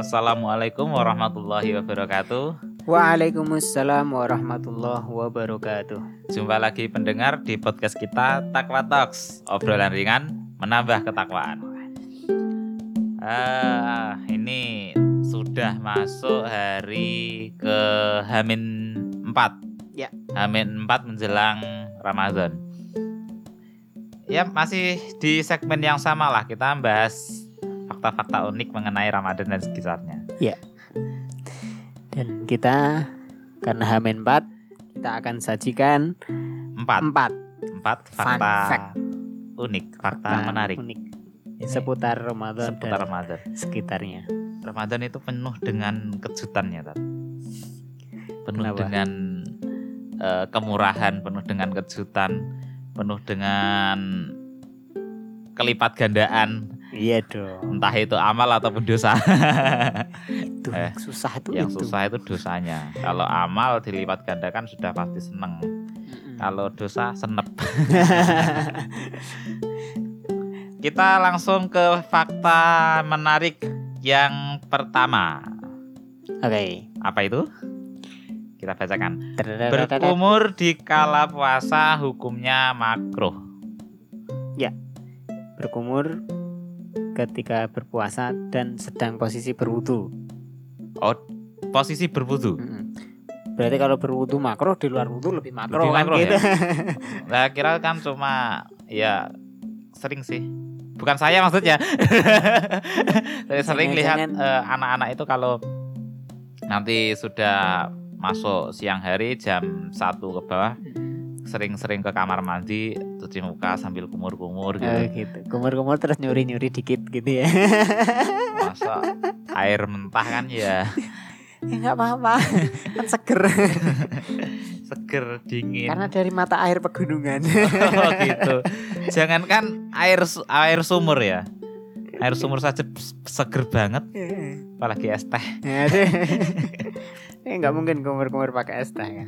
Assalamualaikum warahmatullahi wabarakatuh. Waalaikumsalam warahmatullahi wabarakatuh. Jumpa lagi pendengar di podcast kita Takwa Talks, obrolan ringan menambah ketakwaan. Ah, ini sudah masuk hari ke Hamin 4. Ya. Hamin 4 menjelang Ramadan. Ya, masih di segmen yang sama lah kita bahas fakta-fakta unik mengenai Ramadan dan sekitarnya. Dan kita karena Hamin 4 kita akan sajikan Empat, 4 empat Fun fakta fact. unik, fakta menarik unik Ini seputar Ramadan seputar dan Ramadan. sekitarnya. Ramadan itu penuh dengan kejutannya, Tat. Penuh Kenapa? dengan eh, kemurahan, penuh dengan kejutan, penuh dengan kelipat gandaan, Iya dong. entah itu amal ataupun dosa. Itu Eh, susah tuh yang itu. susah itu dosanya. Kalau amal dilipat gandakan sudah pasti seneng. Mm-mm. Kalau dosa senep. Kita langsung ke fakta menarik yang pertama. Oke. Apa itu? Kita bacakan. Berkumur di kala puasa hukumnya makruh. Berkumur ketika berpuasa dan sedang posisi berwudu. Oh, posisi berwudu. Mm-mm. Berarti kalau berwudu makro di luar wudu lebih makro Lebih kan makruh gitu. Nah, kira kan cuma ya sering sih. Bukan saya maksudnya. Saya sering lihat eh, anak-anak itu kalau nanti sudah masuk siang hari jam 1 ke bawah sering-sering ke kamar mandi cuci muka sambil kumur-kumur Oh, gitu. gitu. Kumur-kumur terus nyuri-nyuri dikit gitu ya. Masa air mentah kan ya ya nggak apa-apa. kan seger. seger dingin. Karena dari mata air pegunungan. oh gitu. Jangankan air air sumur ya. Air sumur saja seger banget, apalagi es teh. Ya nggak mungkin kumur-kumur pakai es teh ya.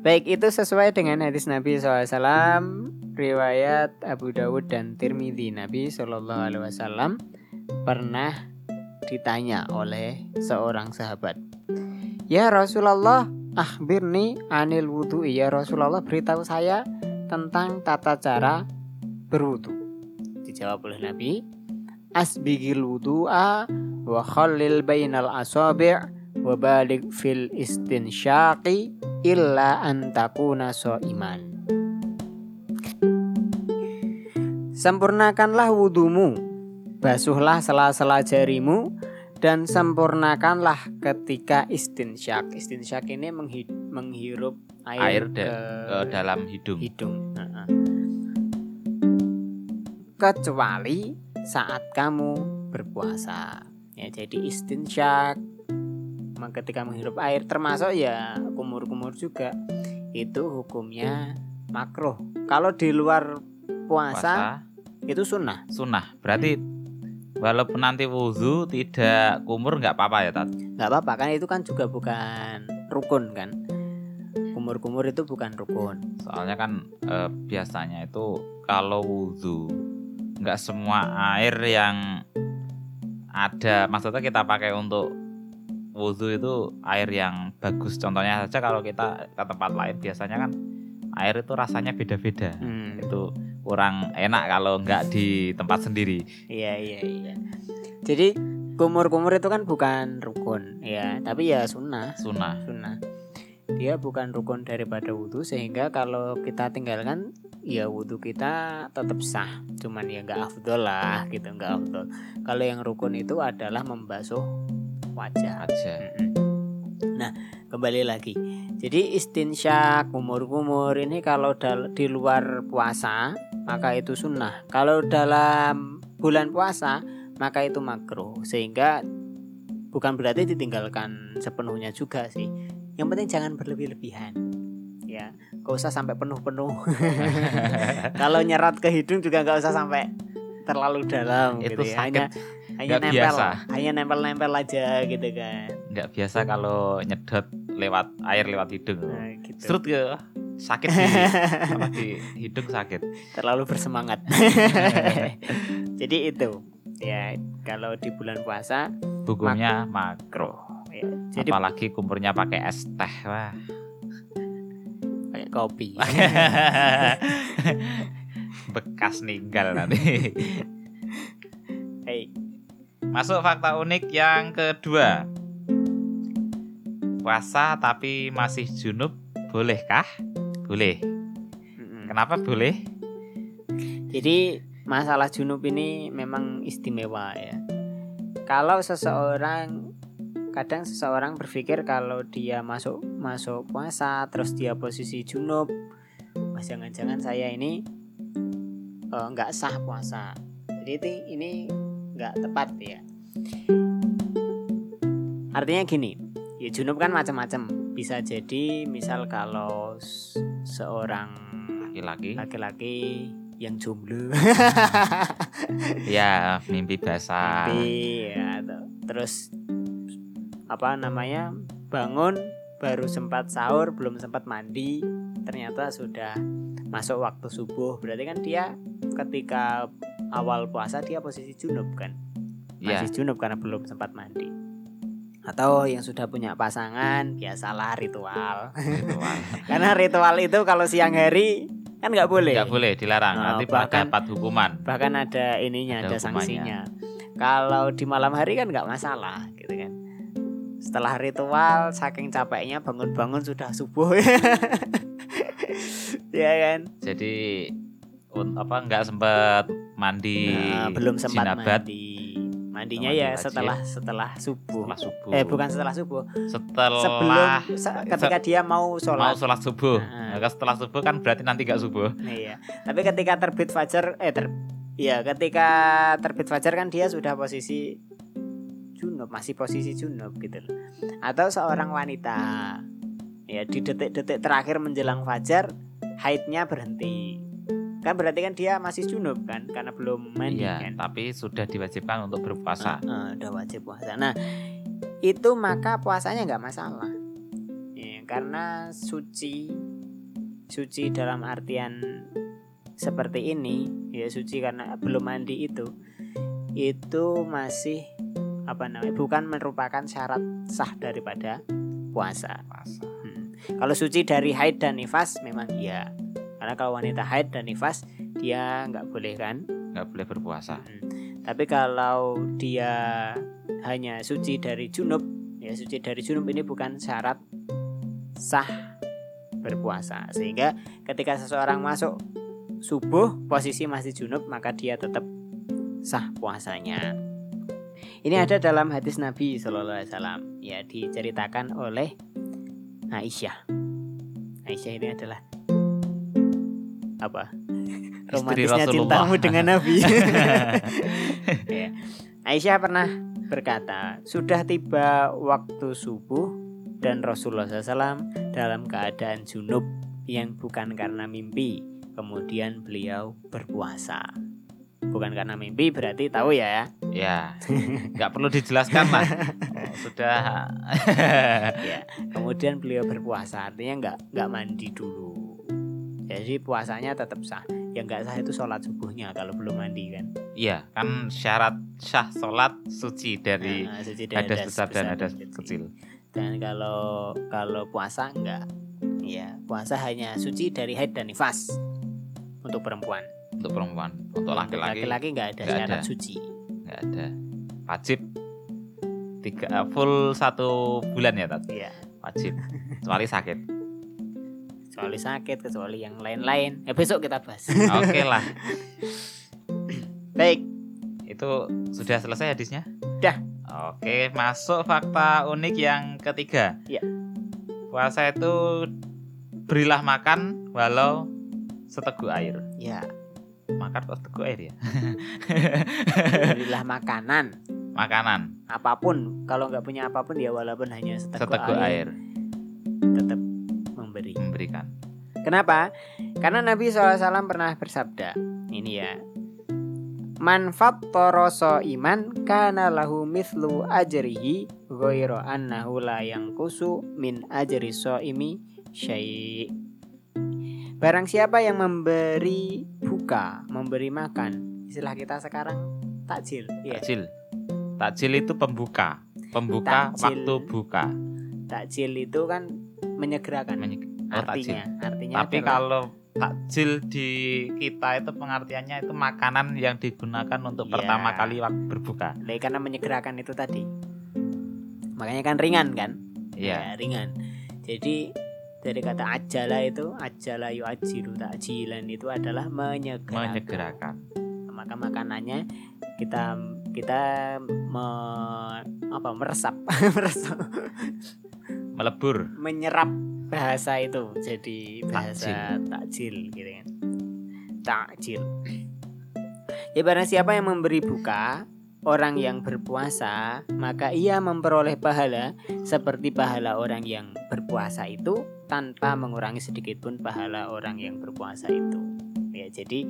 Baik itu sesuai dengan hadis Nabi SAW riwayat Abu Dawud dan Tirmidzi. Nabi Wasallam pernah ditanya oleh seorang sahabat Ya Rasulullah akhbirni anil wudhu Ya Rasulullah beritahu saya tentang tata cara berwudu. Dijawab oleh Nabi Asbigil wudu'a wa khallil bainal asabi' wa balik fil istinsyaqi illa an takuna iman. Sempurnakanlah wudumu, basuhlah sela-sela jarimu, dan sempurnakanlah ketika istinsyak. Istinsyak ini menghi- menghirup Air air, da- ke Ke dalam hidung. hidung. Kecuali saat kamu berpuasa. Ya, jadi istinsyak ketika menghirup air termasuk ya kumur-kumur juga itu hukumnya makruh. Kalau di luar puasa, Puasa itu sunnah. sunnah. Berarti walaupun nanti wudhu tidak kumur nggak apa-apa ya tat. nggak apa-apa kan itu kan juga bukan rukun kan. Kumur-kumur itu bukan rukun. Soalnya kan eh, biasanya itu kalau wudhu nggak semua air yang ada maksudnya kita pakai untuk wudhu itu air yang bagus. Contohnya saja kalau kita ke tempat lain biasanya kan air itu rasanya beda-beda. Hmm, Itu kurang enak kalau nggak di tempat sendiri. Iya iya iya. Jadi kumur-kumur itu kan bukan rukun ya, tapi ya sunnah. Sunnah. sunnah dia bukan rukun daripada wudhu sehingga kalau kita tinggalkan ya wudhu kita tetap sah cuman ya nggak afdol lah gitu nggak afdol kalau yang rukun itu adalah membasuh wajah. Aja. Nah kembali lagi. Jadi istinsyak kumur-kumur ini kalau dal- di luar puasa maka itu sunnah. Kalau dalam bulan puasa maka itu makruh. Sehingga bukan berarti ditinggalkan sepenuhnya juga sih. Yang penting jangan berlebih-lebihan. Ya gak usah sampai penuh-penuh. Kalau nyerat ke hidung juga nggak usah sampai terlalu dalam Itu gitu ya. sakit. hanya hanya Nggak nempel biasa. hanya nempel-nempel aja gitu kan nggak biasa kalau nyedot lewat air lewat hidung. nah, gitu. Serut ke sakit di apa di hidung sakit. terlalu bersemangat jadi itu Ya, kalau di bulan puasa Hukumnya makro. ya, jadi Apalagi kumpurnya pakai es teh. Wah. kayak kopi. Bekas ninggal nanti. Hei, Masuk fakta unik yang kedua. Puasa tapi masih junub bolehkah? Boleh. Kenapa boleh? Jadi masalah junub ini memang istimewa ya. Kalau seseorang kadang seseorang berpikir kalau dia masuk masuk puasa terus dia posisi junub, wah jangan-jangan saya ini eh, nggak sah puasa. Jadi ini nggak tepat ya. Artinya gini, ya junub kan macam-macam. Bisa jadi misal kalau seorang Laki-laki. laki-laki yang jomblo Ya, mimpi basah. Mimpi, ya, tuh. terus apa namanya bangun baru sempat sahur belum sempat mandi ternyata sudah masuk waktu subuh berarti kan dia ketika awal puasa dia posisi junub kan? Ya, masih junub karena belum sempat mandi. Atau yang sudah punya pasangan biasalah ritual. Ritual. karena ritual itu kalau siang hari kan nggak boleh. Nggak boleh dilarang. Nah, Nanti bahkan- dapat hukuman. bahkan ada ininya Ada ada, sanksinya. Kalau di malam hari kan nggak masalah gitu kan. Setelah ritual saking capeknya bangun-bangun sudah subuh. Ya kan? Jadi apa nggak sempat mandi Nah, belum sempat jinabat mandi mandinya Mandi ya wajib. setelah setelah subuh setelah subuh. eh bukan setelah subuh setelah sebelum se- ketika dia mau mau sholat sholat subuh. Nah. Maka setelah subuh kan berarti nanti nggak subuh. iya tapi ketika terbit fajar eh ter Iya, ketika terbit fajar kan dia sudah posisi junub, masih posisi junub gitu. Atau seorang wanita ya di detik-detik terakhir menjelang fajar haidnya berhenti. Kan berarti kan dia masih junub kan karena belum mandi Iya, kan. tapi sudah diwajibkan untuk berpuasa. Eh, udah wajib puasa. Nah, itu maka puasanya nggak masalah. Ya, karena suci suci dalam artian seperti ini, ya suci karena belum mandi itu itu masih apa namanya? bukan merupakan syarat sah daripada puasa. Puasa. Hmm. Kalau suci dari haid dan nifas memang iya. Karena kalau wanita haid dan nifas dia nggak boleh kan Nggak boleh berpuasa. tapi kalau dia hanya suci dari junub, ya suci dari junub ini bukan syarat sah berpuasa. Sehingga ketika seseorang masuk subuh posisi masih junub, maka dia tetap sah puasanya. Ini ada dalam hadis Nabi Shallallahu Alaihi Wasallam, ya diceritakan oleh Aisyah. Aisyah ini adalah apa? Romantisnya Rasulullah. cintamu dengan Nabi. Ya. Aisyah pernah berkata, sudah tiba waktu subuh dan Rasulullah SAW dalam keadaan junub yang bukan karena mimpi. Kemudian beliau berpuasa. Bukan karena mimpi berarti tahu ya. Ya, nggak perlu dijelaskan lah. Oh, sudah. ya. Kemudian beliau berpuasa artinya nggak nggak mandi dulu. Jadi puasanya tetap sah. Yang nggak sah itu sholat subuhnya kalau belum mandi kan. Iya, kan syarat syah sholat suci dari Nah, suci dari hadas besar dan hadas kecil. Dan kalau kalau puasa enggak. Ya, puasa hanya suci dari haid dan nifas untuk perempuan. Untuk perempuan, untuk laki-laki laki-laki enggak ada nggak syarat ada. suci. nggak ada. Wajib tiga full satu bulan ya tat Iya. wajib kecuali sakit Kecuali sakit, kecuali yang lain-lain. Ya besok kita bahas. oke lah Baik, itu sudah selesai hadisnya Dah. oke masuk fakta unik yang ketiga Iya. puasa itu berilah makan walau seteguk air ya, makan kok seteguk air ya berilah makanan makanan apa pun. Kalau nggak punya apa pun ya walaupun hanya seteguk, seteguk air, air memberikan Kenapa? Karena Nabi SAW pernah bersabda Ini ya Man fattoroso iman Kana lahu mithlu ajrihi Ghoiro annahu la kusu Min ajri so'imi syai' Barang siapa yang memberi buka Memberi makan Istilah kita sekarang takjil. Iya. Takjil. Takjil itu pembuka. Pembuka Takjil. waktu buka. Takjil itu kan menyegerakan. Menye- oh, artinya, artinya Tapi adalah- kalau takjil di kita itu pengertiannya itu makanan yang digunakan untuk Iya. pertama kali waktu berbuka. Lah, karena menyegerakan itu tadi. Makanya kan ringan kan? Iya. Ya, ringan. Jadi dari kata ajala itu ajala yu ajilu takjilan itu adalah menyegerakan. Menyegerakan. Maka makanannya kita kita me, apa meresap meresap Melebur. menyerap bahasa itu jadi bahasa takjil. gitu kan. Takjil. Ya barang siapa yang memberi buka orang yang berpuasa maka ia memperoleh pahala seperti pahala orang yang berpuasa itu tanpa mengurangi sedikit pun pahala orang yang berpuasa itu. Ya jadi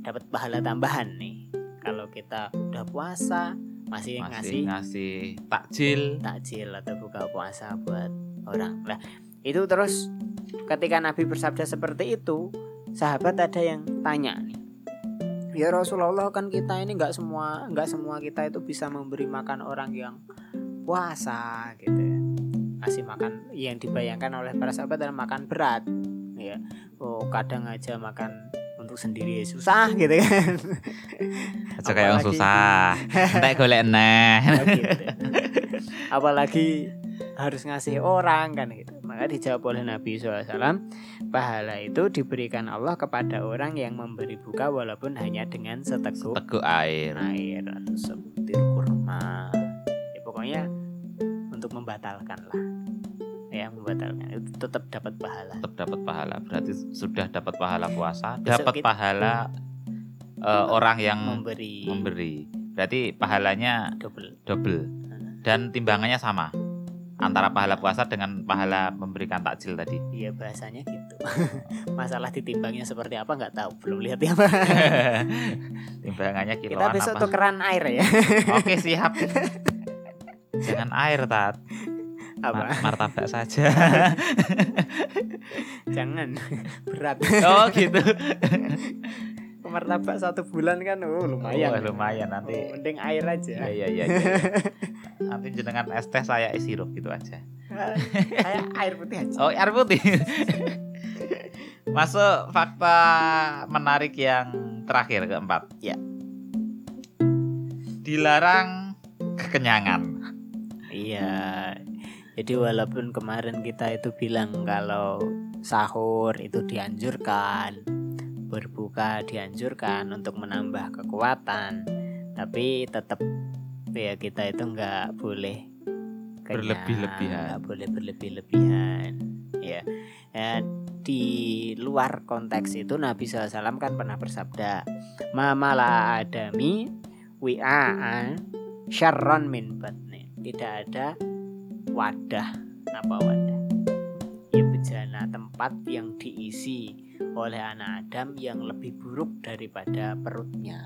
dapat pahala tambahan nih. Kalau kita udah puasa masih, Masih ngasih ngasih takjil. takjil atau buka puasa buat orang. Lah, itu terus ketika Nabi bersabda seperti itu, sahabat ada yang tanya nih. Ya Rasulullah kan kita ini nggak semua nggak semua kita itu bisa memberi makan orang yang puasa gitu ya. Kasih makan yang dibayangkan oleh para sahabat adalah makan berat ya. Oh, kadang aja makan untuk sendiri susah gitu kan. Aja kayak yang susah. Entek golek. Nah, gitu. Apalagi harus ngasih orang kan gitu. Maka dijawab oleh Nabi SAW Pahala itu diberikan Allah kepada orang yang memberi buka Walaupun hanya dengan seteguk Teguk air. air Atau sebutir kurma. Ya pokoknya untuk membatalkan lah. Ya membatalkan. Itu tetap dapat pahala. Tetap dapat pahala. Berarti sudah dapat pahala puasa, Besok dapat kita- pahala eh, orang yang Memberi. memberi. Berarti pahalanya double. double. Dan timbangannya sama antara pahala puasa dengan pahala memberikan takjil tadi. Iya bahasanya gitu Masalah ditimbangnya seperti apa nggak tahu Belum lihat ya Pak Timbangannya Kita kiloan besok apa? tukeran air ya Oke siap. Jangan air tat, Apa? Mar- martabak saja. Jangan berat. oh gitu. Martabak satu bulan kan, oh lumayan. Oh, lumayan nanti. Oh, mending air aja. Iya iya iya. iya. Nanti jenengan es teh saya isi sirup gitu aja. Kayak air putih aja. Oh air putih. Masuk fakta menarik yang terakhir keempat. Ya. Dilarang kekenyangan. Iya. Jadi walaupun kemarin kita itu bilang kalau sahur itu dianjurkan, berbuka dianjurkan untuk menambah kekuatan, tapi tetap ya kita itu nggak boleh Berlebih-lebihan. nggak boleh berlebih-lebihan, ya. Ya, di luar konteks itu Nabi SAW kan pernah bersabda, "Mamala adami wi'a'an syarron min batni." Tidak ada wadah apa wadah bejana tempat yang diisi oleh anak Adam yang lebih buruk daripada perutnya.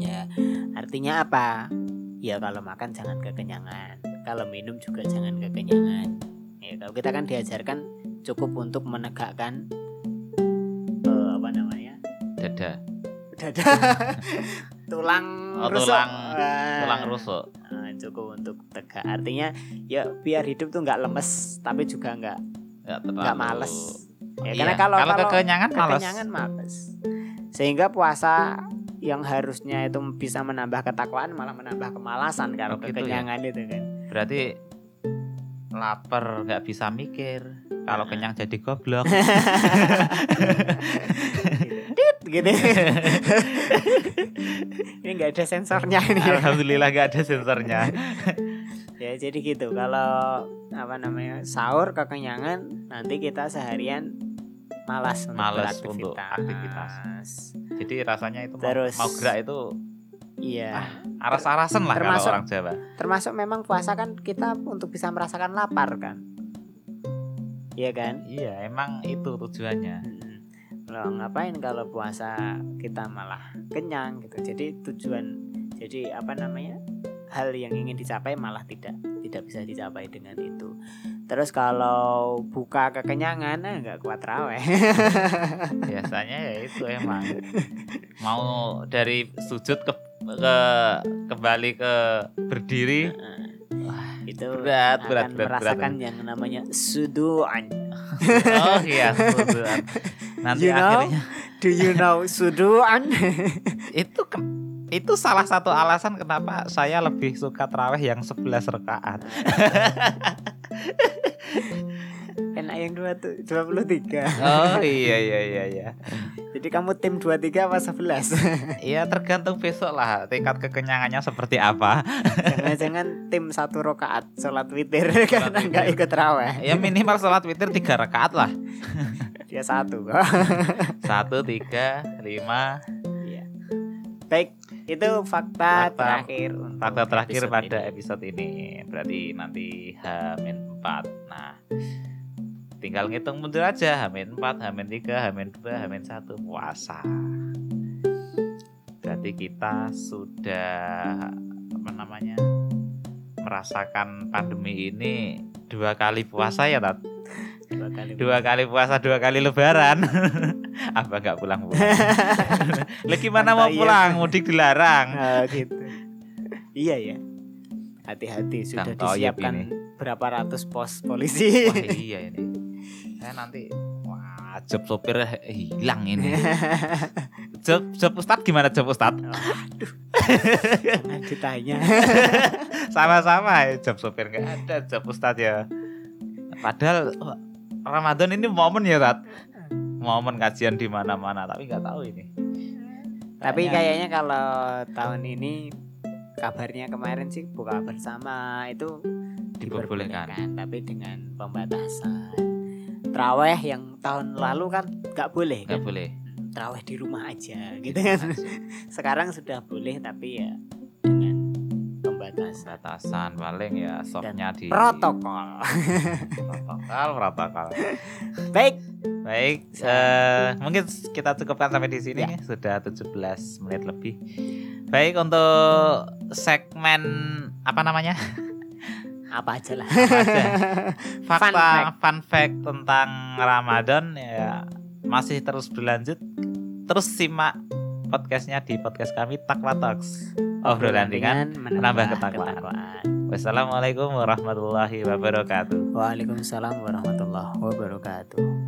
Ya artinya apa? Ya kalau makan jangan kekenyangan kalau minum juga jangan kekenyangan. Ya kalau kita kan diajarkan cukup untuk menegakkan eh, apa namanya? Dada. dada. Tulang Oh, rusuk. tulang- Wah. Tulang rusuk. Nah, cukup untuk tegak. Artinya ya biar hidup tuh nggak lemes tapi juga nggak Nggak nggak terlalu- males ya, Iya, karena kalau kalau kekenyangan males. kekenyangan males sehingga puasa yang harusnya itu bisa menambah ketakwaan malah menambah kemalasan kalau Oh, gitu ya? kekenyangan itu kan Berarti lapar nggak bisa mikir. Kalau Nah. kenyang jadi goblok. Dit, gitu ini nggak ada sensornya ini Alhamdulillah nggak ada sensornya. Ya jadi gitu kalau apa namanya sahur kekenyangan nanti kita seharian malas untuk Malas beraktivitas. untuk aktivitas. Jadi rasanya itu mau- Terus- mau gerak itu iya aras-arasan lah kalau Termasuk- orang Jawa. termasuk memang puasa kan kita untuk bisa merasakan lapar kan Iya kan Iya, emang itu tujuannya. Mm-mm. Loh, ngapain kalau puasa kita malah kenyang gitu jadi tujuan jadi apa namanya hal yang ingin dicapai malah tidak tidak bisa dicapai dengan itu terus kalau buka kekenyangan eh, nggak kuat raweh Biasanya ya itu emang mau dari sujud ke ke kembali ke berdiri itu berat, berat, akan berat, berat. merasakan yang namanya suduan. oh iya suduan. nanti You know? akhirnya Do you know suduan? itu itu salah satu alasan kenapa saya lebih suka terawih yang 11 rakaat Enak yang dua tuh 23. oh iya iya iya iya Jadi kamu tim 23 apa 11? Iya tergantung besok lah tingkat kekenyangannya seperti apa Jangan-jangan tim satu rokaat sholat witir karena nggak ikut raweh. ya minimal sholat witir tiga rakaat lah Dia satu kok. satu tiga lima Iya. Baik, itu fakta, Fakta- terakhir. untuk fakta terakhir episode pada ini. episode ini berarti nanti Hamin 4 nah tinggal ngitung mundur aja Hamin 4 Hamin 3 Hamin 2 Hamin 1 puasa berarti kita sudah apa namanya merasakan pandemi ini dua kali puasa ya Tat Dua kali. dua kali puasa dua kali lebaran apa nggak pulang pulang lagi mana mau iya. pulang mudik dilarang Ah, gitu. Iya ya. Hati-hati sudah Kang disiapkan ini. berapa ratus pos polisi. Wah iya ini. Saya nanti wah job sopir hilang ini. Job job ustad gimana job ustad? Jangan ditanya. Sama-sama ya job sopir nggak ada job ustad ya. Padahal Ramadan ini momen ya tat. Momen kajian di mana-mana tapi nggak tahu ini. Tapi Kayaknya- kayaknya kalau tahun ini kabarnya kemarin sih buka bersama itu Diperbolehkan. tapi dengan pembatasan. Traweh yang tahun lalu kan nggak boleh nggak kan? boleh. Traweh di rumah aja gitu kan. Sekarang sudah boleh tapi ya pembatasan. Batasan paling ya softnya di Protokol. protokol protokol. Baik, Baik, eh, mungkin kita cukupkan sampai di sini Ya. sudah 17 menit lebih. Baik untuk segmen apa namanya? apa aja lah. Apa aja? Fun Fakta fact. fun fact tentang Ramadan ya masih terus berlanjut. Terus simak podcastnya di podcast kami Takwa Talks. Obrolan ringan. menambah ketakwaan. Wassalamualaikum warahmatullahi wabarakatuh. Waalaikumsalam warahmatullahi wabarakatuh.